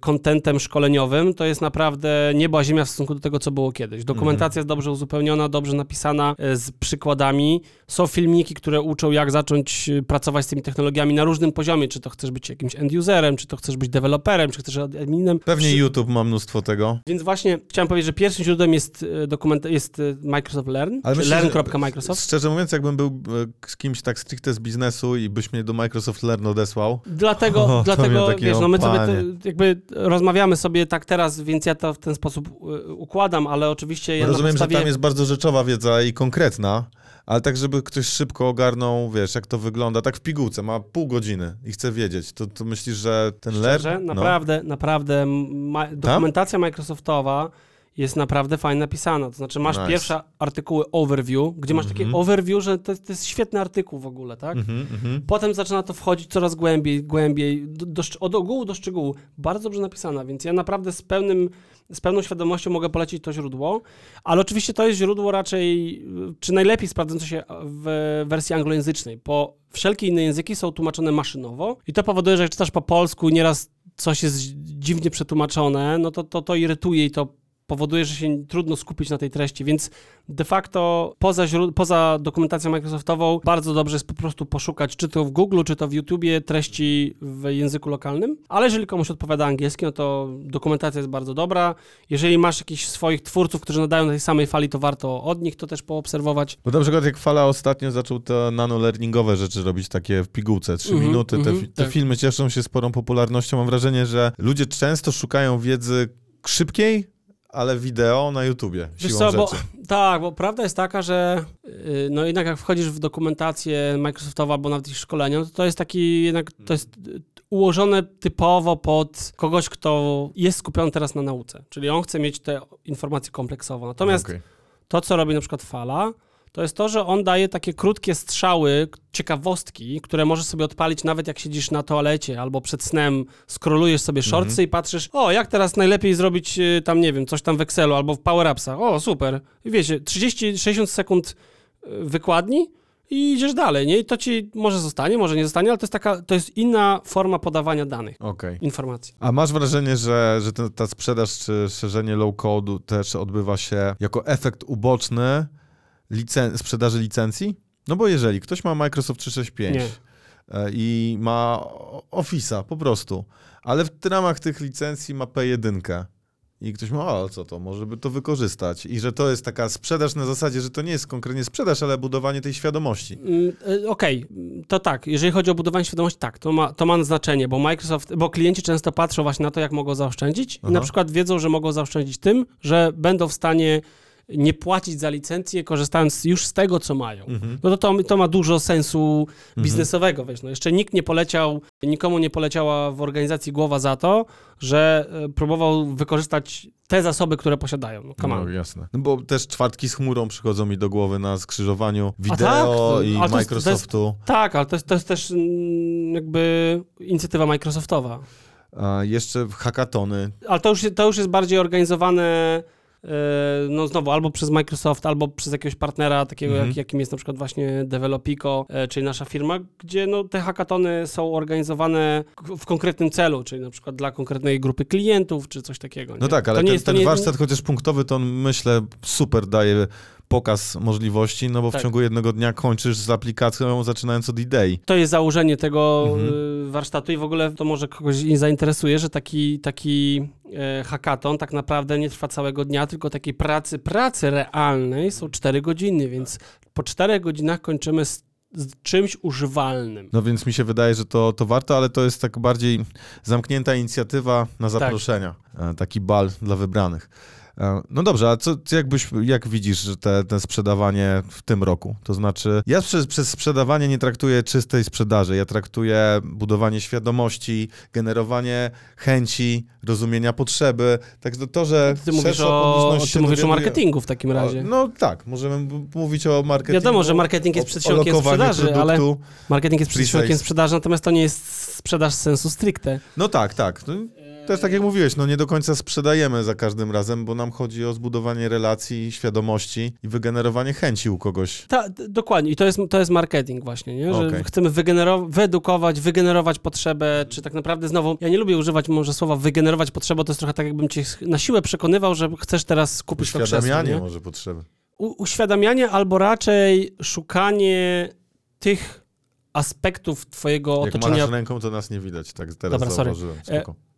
kontentem szkoleniowym, to jest naprawdę niebo a ziemia w stosunku do tego, co było kiedyś. Dokumentacja jest dobrze uzupełniona, dobrze napisana, e, z przykładami. Są filmiki, które uczą, jak zacząć e, pracować z tymi technologiami na różnym poziomie, czy to chcesz być jakimś end-userem, czy to chcesz być deweloperem, czy chcesz adminem. Pewnie Przy- YouTube ma mnóstwo tego. Więc właśnie chciałem powiedzieć, że pierwszym źródłem jest, e, dokument, jest e, Microsoft Learn, Ale czy myślę, learn.microsoft. Szczerze mówiąc, jakbym był e, z kimś tak stricte z biznesu i byś mnie do Microsoft Learn odesłał, Dlatego, O, dlatego wiesz, no my sobie jakby rozmawiamy sobie tak teraz, więc ja to w ten sposób y, układam, ale oczywiście ja rozumiem, podstawie... że tam jest bardzo rzeczowa wiedza i konkretna, ale tak, żeby ktoś szybko ogarnął, wiesz, jak to wygląda, tak w pigułce, ma pół godziny i chce wiedzieć, to, to myślisz, że ten Szczerze, Learn... No. naprawdę, naprawdę ma, dokumentacja Microsoftowa jest naprawdę fajnie napisana. To znaczy masz Nice. pierwsze artykuły overview, gdzie masz takie Mhm. overview, że to, to jest świetny artykuł w ogóle, tak? Mhm, mhm. Potem zaczyna to wchodzić coraz głębiej, głębiej, do, do, od ogółu do szczegółu. Bardzo dobrze napisana, więc ja naprawdę z, pełnym, z pełną świadomością mogę polecić to źródło, ale oczywiście to jest źródło raczej, czy najlepiej sprawdzające się w wersji anglojęzycznej, bo wszelkie inne języki są tłumaczone maszynowo i to powoduje, że jak czytasz po polsku, nieraz coś jest dziwnie przetłumaczone, no to to, to irytuje i to powoduje, że się trudno skupić na tej treści, więc de facto poza, poza dokumentacją Microsoftową bardzo dobrze jest po prostu poszukać, czy to w Google, czy to w YouTubie treści w języku lokalnym, ale jeżeli komuś odpowiada angielski, no to dokumentacja jest bardzo dobra. Jeżeli masz jakichś swoich twórców, którzy nadają na tej samej fali, to warto od nich to też poobserwować. Bo na przykład jak Fala ostatnio zaczął te nano-learningowe rzeczy robić, takie w pigułce, trzy Mhm, minuty, te, mhm, fi- te tak. filmy cieszą się sporą popularnością. Mam wrażenie, że ludzie często szukają wiedzy szybkiej, ale wideo na YouTubie, Wiesz siłą co, bo, tak, bo prawda jest taka, że yy, no jednak jak wchodzisz w dokumentację Microsoftową albo nawet ich szkolenia, no to, to jest taki jednak, to jest y, ułożone typowo pod kogoś, kto jest skupiony teraz na nauce, czyli on chce mieć te informacje kompleksowo. Natomiast Okej. to, co robi na przykład Fala, to jest to, że on daje takie krótkie strzały, ciekawostki, które możesz sobie odpalić nawet jak siedzisz na toalecie albo przed snem, skrolujesz sobie shortsy i patrzysz, o, jak teraz najlepiej zrobić y, tam, nie wiem, coś tam w Excelu albo w Power Appsach. O, super. I wiecie, 30-60 sekund y, wykładni i idziesz dalej, nie? I to ci może zostanie, może nie zostanie, ale to jest taka, to jest inna forma podawania danych, Okej. informacji. A masz wrażenie, że, że ta sprzedaż czy szerzenie low-codu też odbywa się jako efekt uboczny licen- sprzedaży licencji? No bo jeżeli ktoś ma Microsoft 365 Nie. e, i ma Office'a po prostu, ale w ramach tych licencji ma P1 i ktoś ma, o co to, może by to wykorzystać i że to jest taka sprzedaż na zasadzie, że to nie jest konkretnie sprzedaż, ale budowanie tej świadomości. Mm, y, Okej, to tak. Jeżeli chodzi o budowanie świadomości, tak, to ma, to ma znaczenie, bo Microsoft, bo klienci często patrzą właśnie na to, jak mogą zaoszczędzić i Aha. na przykład wiedzą, że mogą zaoszczędzić tym, że będą w stanie nie płacić za licencję, korzystając już z tego, co mają. Mhm. No to, to to ma dużo sensu biznesowego, wiesz, no jeszcze nikt nie poleciał, nikomu nie poleciała w organizacji głowa za to, że e, próbował wykorzystać te zasoby, które posiadają. No, come on. No jasne. No bo też czwartki z chmurą przychodzą mi do głowy na skrzyżowaniu wideo tak, i to jest- to jest- Microsoftu. Tak, ale to jest, to jest też mm, jakby inicjatywa Microsoftowa. A jeszcze hackatony. Ale to już, to już jest bardziej organizowane, no znowu, albo przez Microsoft, albo przez jakiegoś partnera, takiego Mhm. jak, jakim jest na przykład właśnie Developico, e, czyli nasza firma, gdzie no, te hackatony są organizowane w konkretnym celu, czyli na przykład dla konkretnej grupy klientów, czy coś takiego. No nie? tak, ale To nie ten, jest- ten nie- warsztat, chociaż punktowy, to on myślę super daje pokaz możliwości, no bo w Tak. ciągu jednego dnia kończysz z aplikacją zaczynając od idei. To jest założenie tego Mhm. y, warsztatu i w ogóle to może kogoś zainteresuje, że taki, taki e, hackathon tak naprawdę nie trwa całego dnia, tylko takiej pracy, pracy realnej są 4 godziny, więc po 4 godzinach kończymy z, z czymś używalnym. No więc mi się wydaje, że to, to warto, ale to jest tak bardziej zamknięta inicjatywa na zaproszenia. E, Taki bal dla wybranych. E, No dobrze, a co, jakbyś, jak widzisz te, te sprzedawanie w tym roku? To znaczy, ja przez, przez sprzedawanie nie traktuję czystej sprzedaży, ja traktuję budowanie świadomości, generowanie chęci, rozumienia potrzeby, także to, że Ty mówisz, o, ty mówisz o marketingu w takim razie. O, No tak, możemy mówić o marketingu. Wiadomo, że marketing jest lokowaniu sprzedaży, ale produktu. marketing jest pre-sales. przedsionkiem sprzedaży, natomiast to nie jest sprzedaż sensu stricte. No tak, tak. To jest tak jak mówiłeś, no nie do końca sprzedajemy za każdym razem, bo nam chodzi o zbudowanie relacji, świadomości i wygenerowanie chęci u kogoś. Ta, d- dokładnie. I to jest, to jest marketing właśnie, nie? że Okej. chcemy wygenero- wyedukować, wygenerować potrzebę, czy tak naprawdę znowu, ja nie lubię używać może słowa wygenerować potrzebę, to jest trochę tak, jakbym cię na siłę przekonywał, że chcesz teraz kupić to krzesło, Uświadamianie nie? może potrzeby. U- uświadamianie albo raczej szukanie tych aspektów twojego Jak otoczenia machasz ręką, to nas nie widać, tak teraz Dobra, sorry. zauważyłem. Spoko. e,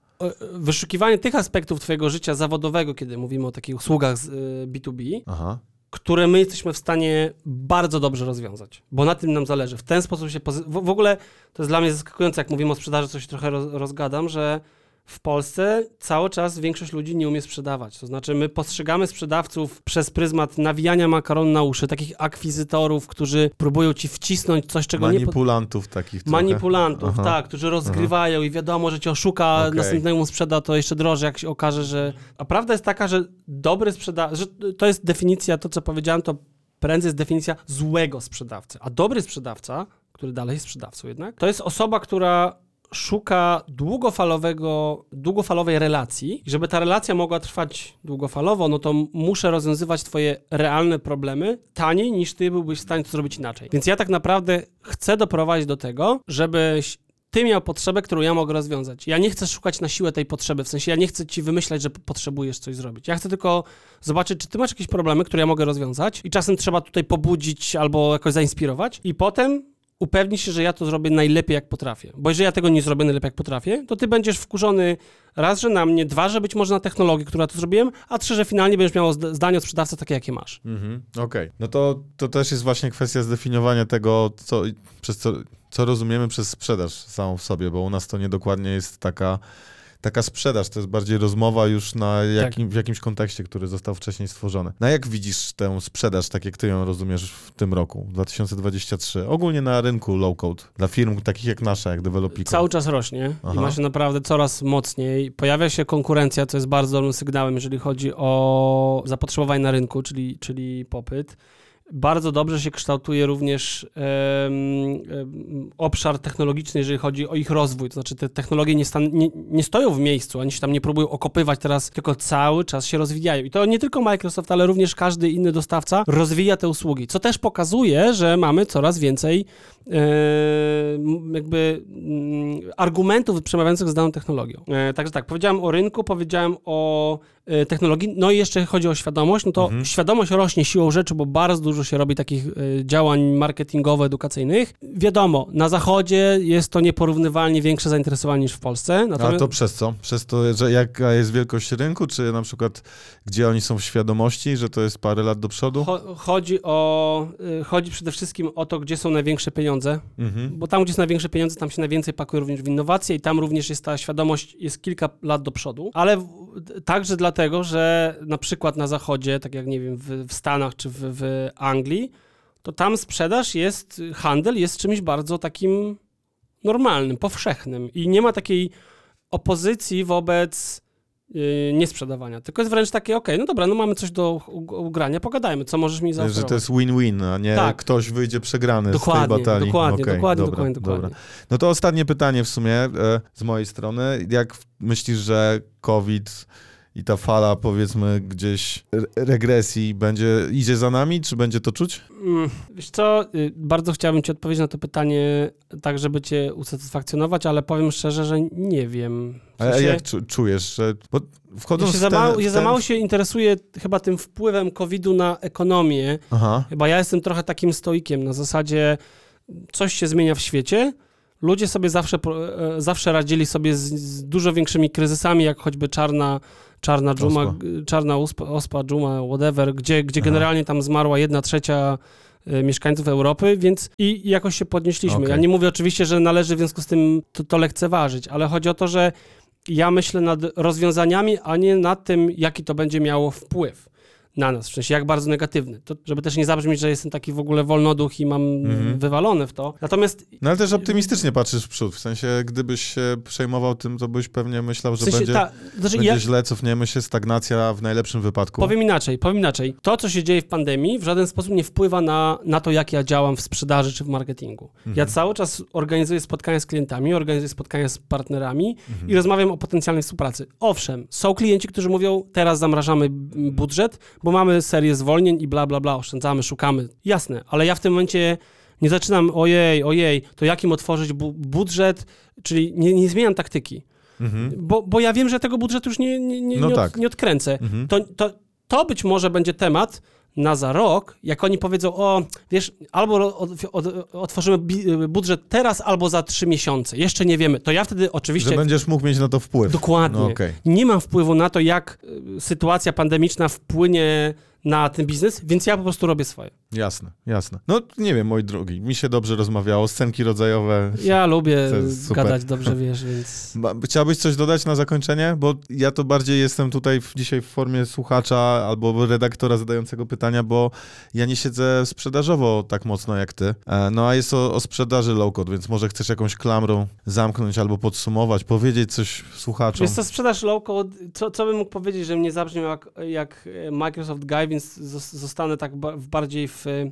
wyszukiwanie tych aspektów twojego życia zawodowego, kiedy mówimy o takich usługach z, y, B2B, Aha. które my jesteśmy w stanie bardzo dobrze rozwiązać, bo na tym nam zależy. W ten sposób się pozy- w, w ogóle to jest dla mnie zaskakujące, jak mówimy o sprzedaży, coś trochę roz, rozgadam, że w Polsce cały czas większość ludzi nie umie sprzedawać. To znaczy, my postrzegamy sprzedawców przez pryzmat nawijania makaron na uszy, takich akwizytorów, którzy próbują ci wcisnąć coś, czego nie. po- Manipulantów takich trochę. Manipulantów, Aha. tak, którzy rozgrywają i wiadomo, że cię oszuka, Okej. następnemu sprzeda to jeszcze drożej, jak się okaże, że... A prawda jest taka, że dobry sprzedawca, że to jest definicja, to co powiedziałem, to prędzej jest definicja złego sprzedawcy. A dobry sprzedawca, który dalej jest sprzedawcą jednak, to jest osoba, która szuka długofalowego, długofalowej relacji. Żeby ta relacja mogła trwać długofalowo, no to muszę rozwiązywać twoje realne problemy taniej niż ty byłbyś w stanie to zrobić inaczej. Więc ja tak naprawdę chcę doprowadzić do tego, żebyś ty miał potrzebę, którą ja mogę rozwiązać. Ja nie chcę szukać na siłę tej potrzeby, w sensie ja nie chcę ci wymyślać, że potrzebujesz coś zrobić. Ja chcę tylko zobaczyć, czy ty masz jakieś problemy, które ja mogę rozwiązać i czasem trzeba tutaj pobudzić albo jakoś zainspirować i potem upewnić się, że ja to zrobię najlepiej, jak potrafię. Bo jeżeli ja tego nie zrobię najlepiej, jak potrafię, to ty będziesz wkurzony raz, że na mnie, dwa, że być może na technologię, którą ja to zrobiłem, a trzy, że finalnie będziesz miał zd- zdanie od sprzedawcy takie, jakie masz. Mhm, Okej. No to, to też jest właśnie kwestia zdefiniowania tego, co, przez co, co rozumiemy przez sprzedaż samą w sobie, bo u nas to niedokładnie jest taka, taka sprzedaż, to jest bardziej rozmowa już na jakim, w jakimś kontekście, który został wcześniej stworzony. Na jak widzisz tę sprzedaż, tak jak ty ją rozumiesz w tym roku, 2023, ogólnie na rynku low-code, dla firm takich jak nasza, jak Developico? Cały czas rośnie Aha. i ma się naprawdę coraz mocniej. Pojawia się konkurencja, co jest bardzo dobrym sygnałem, jeżeli chodzi o zapotrzebowanie na rynku, czyli, czyli popyt. Bardzo dobrze się kształtuje również em, obszar technologiczny, jeżeli chodzi o ich rozwój. To znaczy, te technologie nie, stan- nie, nie stoją w miejscu, oni się tam nie próbują okopywać teraz, tylko cały czas się rozwijają. I to nie tylko Microsoft, ale również każdy inny dostawca rozwija te usługi, co też pokazuje, że mamy coraz więcej jakby mm, argumentów przemawiających z daną technologią. E, Także tak, powiedziałem o rynku, powiedziałem o e, technologii, no i jeszcze chodzi o świadomość, no to Mhm. świadomość rośnie siłą rzeczy, bo bardzo dużo się robi takich działań marketingowo-edukacyjnych. Wiadomo, na zachodzie jest to nieporównywalnie większe zainteresowanie niż w Polsce. A Natomiast to przez co? Przez to, że jaka jest wielkość rynku, czy na przykład gdzie oni są w świadomości, że to jest parę lat do przodu? cho- chodzi o, chodzi przede wszystkim o to, gdzie są największe pieniądze, Mhm. bo tam, gdzie są największe pieniądze, tam się najwięcej pakuje również w innowacje i tam również jest ta świadomość, jest kilka lat do przodu, ale w, także dlatego, że na przykład na zachodzie, tak jak nie wiem, w, w Stanach czy w, w Anglii, to tam sprzedaż jest, handel jest czymś bardzo takim normalnym, powszechnym i nie ma takiej opozycji wobec niesprzedawania, tylko jest wręcz takie, okej, no dobra, no mamy coś do ugrania, pogadajmy, co możesz mi Że zaoferować. to jest win-win, a nie Tak. ktoś wyjdzie przegrany z tej Dokładnie, batalii. dokładnie, Okej, dokładnie, dobra, dokładnie, dobra. dokładnie. No to ostatnie pytanie w sumie e, z mojej strony. Jak myślisz, że COVID i ta fala powiedzmy gdzieś re- regresji będzie, idzie za nami, czy będzie to czuć? Mm, Wiesz co, y, bardzo chciałbym ci odpowiedzieć na to pytanie tak, żeby cię usatysfakcjonować, ale powiem szczerze, że nie wiem. W A a sensie, jak czu, czujesz? Że, bo wchodząc ja się za ten, mało, w ja za ten- mało się interesuję chyba tym wpływem COVID-u na ekonomię. Aha. Chyba ja jestem trochę takim stoikiem na zasadzie coś się zmienia w świecie. Ludzie sobie zawsze, pro- e, zawsze radzili sobie z, z dużo większymi kryzysami, jak choćby czarna, czarna dżuma, Ospa. czarna uspa, ospa, dżuma, whatever, gdzie, gdzie Aha. generalnie tam zmarła jedna trzecia e, mieszkańców Europy, więc i, jakoś się podnieśliśmy. Okej. Ja nie mówię oczywiście, że należy w związku z tym to, to lekceważyć, ale chodzi o to, że ja myślę nad rozwiązaniami, a nie nad tym, jaki to będzie miało wpływ na nas, w sensie jak bardzo negatywny. To, żeby też nie zabrzmieć, że jestem taki w ogóle wolnoduch i mam Mhm. wywalone w to. Natomiast No ale też optymistycznie patrzysz w przód, w sensie gdybyś się przejmował tym, to byś pewnie myślał, w że sensie będzie, ta, znaczy będzie ja, źle, cofniemy się, stagnacja w najlepszym wypadku. powiem inaczej, powiem inaczej. To, co się dzieje w pandemii, w żaden sposób nie wpływa na, na to, jak ja działam w sprzedaży czy w marketingu. Mhm. Ja cały czas organizuję spotkania z klientami, organizuję spotkania z partnerami Mhm. i rozmawiam o potencjalnej współpracy. Owszem, są klienci, którzy mówią, teraz zamrażamy budżet, bo mamy serię zwolnień i bla, bla, bla, oszczędzamy, szukamy. Jasne, ale ja w tym momencie nie zaczynam, ojej, ojej, to jakim otworzyć bu budżet, czyli nie, nie zmieniam taktyki. Mhm. Bo, bo ja wiem, że tego budżetu już nie, nie, nie, No nie, od, tak. nie odkręcę. Mhm. To, to, to być może będzie temat na za rok, jak oni powiedzą, o, wiesz, albo od, od, otworzymy bi- budżet teraz, albo za trzy miesiące. Jeszcze nie wiemy. To ja wtedy oczywiście... Że będziesz mógł mieć na to wpływ. Dokładnie. No, okej. Nie mam wpływu na to, jak y, sytuacja pandemiczna wpłynie na ten biznes, więc ja po prostu robię swoje. Jasne, jasne. No nie wiem, moi drogi, mi się dobrze rozmawiało, scenki rodzajowe. Ja lubię To jest gadać, dobrze wiesz, więc... Chciałbyś coś dodać na zakończenie? Bo ja to bardziej jestem tutaj w, dzisiaj w formie słuchacza albo redaktora zadającego pytania, bo ja nie siedzę sprzedażowo tak mocno jak ty. E, No a jest o, o sprzedaży low-code, więc może chcesz jakąś klamrą zamknąć albo podsumować, powiedzieć coś słuchaczom. Wiesz co, sprzedaż low-code, co, co bym mógł powiedzieć, że mnie zabrzmiał jak, jak Microsoft Guy, więc zos- zostanę tak bardziej w e, e,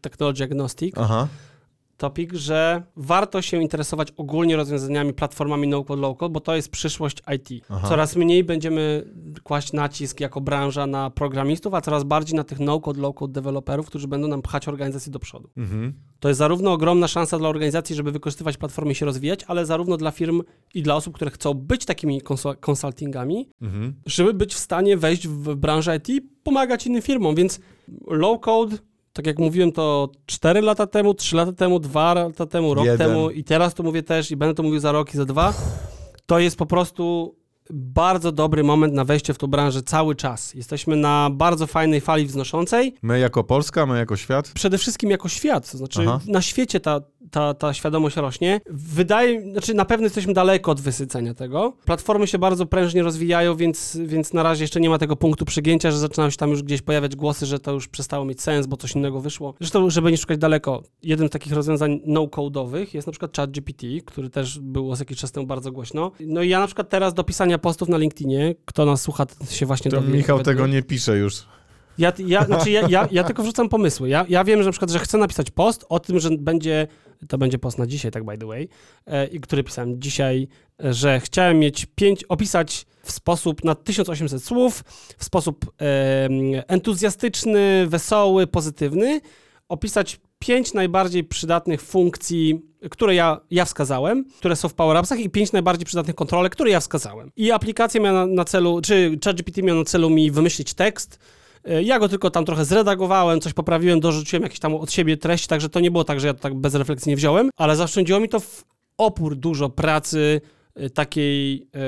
technology agnostic. Aha, topic, że warto się interesować ogólnie rozwiązaniami, platformami no-code, low-code, bo to jest przyszłość IT. Aha. Coraz mniej będziemy kłaść nacisk jako branża na programistów, a coraz bardziej na tych no-code, low-code deweloperów, którzy będą nam pchać organizację do przodu. Mhm. To jest zarówno ogromna szansa dla organizacji, żeby wykorzystywać platformy i się rozwijać, ale zarówno dla firm i dla osób, które chcą być takimi konsul- konsultingami, Mhm. żeby być w stanie wejść w branżę IT i pomagać innym firmom. Więc low code, tak jak mówiłem to 4 lata temu, 3 lata temu, 2 lata temu, rok Jeden. temu i teraz to mówię też i będę to mówił za rok i za dwa, to jest po prostu bardzo dobry moment na wejście w tą branżę cały czas. Jesteśmy na bardzo fajnej fali wznoszącej. My jako Polska, my jako świat? Przede wszystkim jako świat, to znaczy Aha. na świecie ta, ta, ta świadomość rośnie. Wydaje, znaczy na pewno jesteśmy daleko od wysycenia tego. Platformy się bardzo prężnie rozwijają, więc, więc na razie jeszcze nie ma tego punktu przygięcia, że zaczynają się tam już gdzieś pojawiać głosy, że to już przestało mieć sens, bo coś innego wyszło. Zresztą, żeby nie szukać daleko, jednym z takich rozwiązań no-code'owych jest na przykład ChatGPT, który też był jakiś czas temu bardzo głośno. No i ja na przykład teraz do pisania postów na LinkedInie, kto nas słucha, się właśnie To dowie. Michał tego nie pisze już. Ja, ja, znaczy ja, ja, ja tylko wrzucam pomysły. Ja, ja wiem, że na przykład, że chcę napisać post o tym, że będzie, to będzie post na dzisiaj, tak by the way, e, który pisałem dzisiaj, e, że chciałem mieć pięć, opisać w sposób na 1800 słów, w sposób em, entuzjastyczny, wesoły, pozytywny, opisać pięć najbardziej przydatnych funkcji, które ja, ja wskazałem, które są w Power Appsach i pięć najbardziej przydatnych kontrolek, które ja wskazałem. I aplikacja miała na, na celu, czy ChatGPT miał na celu mi wymyślić tekst, E, Ja go tylko tam trochę zredagowałem, coś poprawiłem, dorzuciłem jakieś tam od siebie treści, także to nie było tak, że ja to tak bezrefleksyjnie wziąłem, ale zaoszczędziło mi to w opór dużo pracy takiej... e,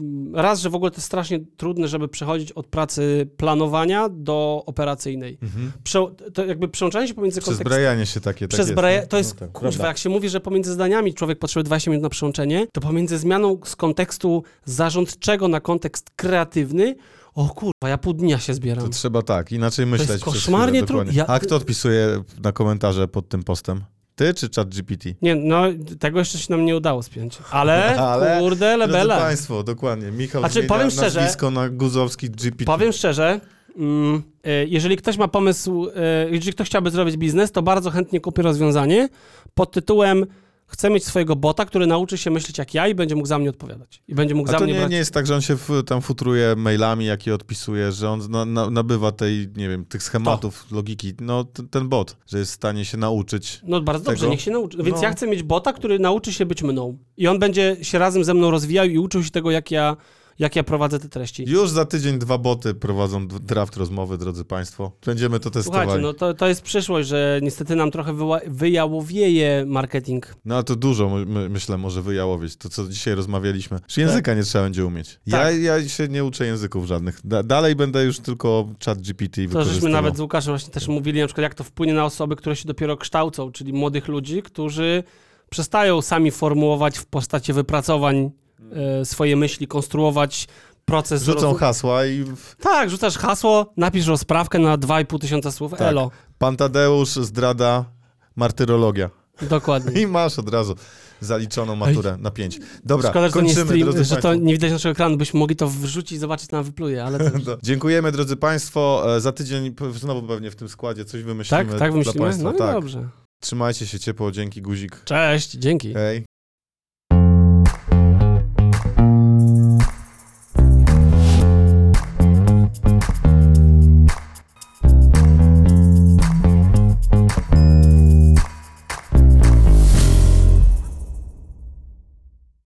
m, Raz, że w ogóle to jest strasznie trudne, żeby przechodzić od pracy planowania do operacyjnej. Prze, to jakby przełączanie się pomiędzy kontekstem... Przezbrajanie się takie. tak Przez jest, no. to jest, No tak, kurwa, jak się mówi, że pomiędzy zdaniami człowiek potrzebuje 20 minut na przełączenie, to pomiędzy zmianą z kontekstu zarządczego na kontekst kreatywny, o kurwa, ja pół dnia się zbieram. To trzeba tak, inaczej myśleć. jest przez koszmarnie trudne. Ja- A kto odpisuje na komentarze pod tym postem? Ty czy ChatGPT? Nie, no tego jeszcze się nam nie udało spiąć. Ale, Ale, kurde, lebele. Państwo, dokładnie. Michał Znaczy, powiem szczerze- nazwisko na Guzowski GPT. Powiem szczerze, mm, e, jeżeli ktoś ma pomysł, e, jeżeli ktoś chciałby zrobić biznes, to bardzo chętnie kupię rozwiązanie pod tytułem chcę mieć swojego bota, który nauczy się myśleć jak ja i będzie mógł za mnie odpowiadać. I będzie mógł A za to mnie nie, brać... nie jest tak, że on się w, tam futruje mailami, jakie odpisuje, że on na, na, nabywa tej, nie wiem, tych schematów, logiki. No, ten, ten bot, że jest w stanie się nauczyć. No bardzo dobrze, tego. niech się nauczy. Więc No. ja chcę mieć bota, który nauczy się być mną. I on będzie się razem ze mną rozwijał i uczył się tego, jak ja, jak ja prowadzę te treści. Już za tydzień dwa boty prowadzą draft rozmowy, drodzy Państwo. Będziemy to testowali. Słuchajcie, no to, to jest przyszłość, że niestety nam trochę wyła- wyjałowieje marketing. No ale to dużo, my, my, myślę, może wyjałowić. To, co dzisiaj rozmawialiśmy. Że języka nie trzeba będzie umieć. Ja, Tak. ja się nie uczę języków żadnych. Da, dalej będę już tylko chat GPT To żeśmy nawet z Łukaszem właśnie też mówili, na przykład jak to wpłynie na osoby, które się dopiero kształcą, czyli młodych ludzi, którzy przestają sami formułować w postaci wypracowań swoje myśli, konstruować proces. Rzucą rozwo- hasła i Tak, rzucasz hasło, napisz rozprawkę na 2,5 tysiąca słów, Tak. elo. pan Tadeusz zdrada martyrologia. Dokładnie. I masz od razu zaliczoną maturę na pięć. Dobra, Szkoda, że to nie kończymy, stream, drodzy że to nie widać naszego ekranu, byśmy mogli to wrzucić, zobaczyć, co nam wypluje, ale Dziękujemy, drodzy Państwo. E, Za tydzień znowu pewnie w tym składzie coś wymyślimy Tak, tak dla wymyślimy? Państwa. No i tak. dobrze. Trzymajcie się ciepło, dzięki guzik. Cześć, dzięki. Hej.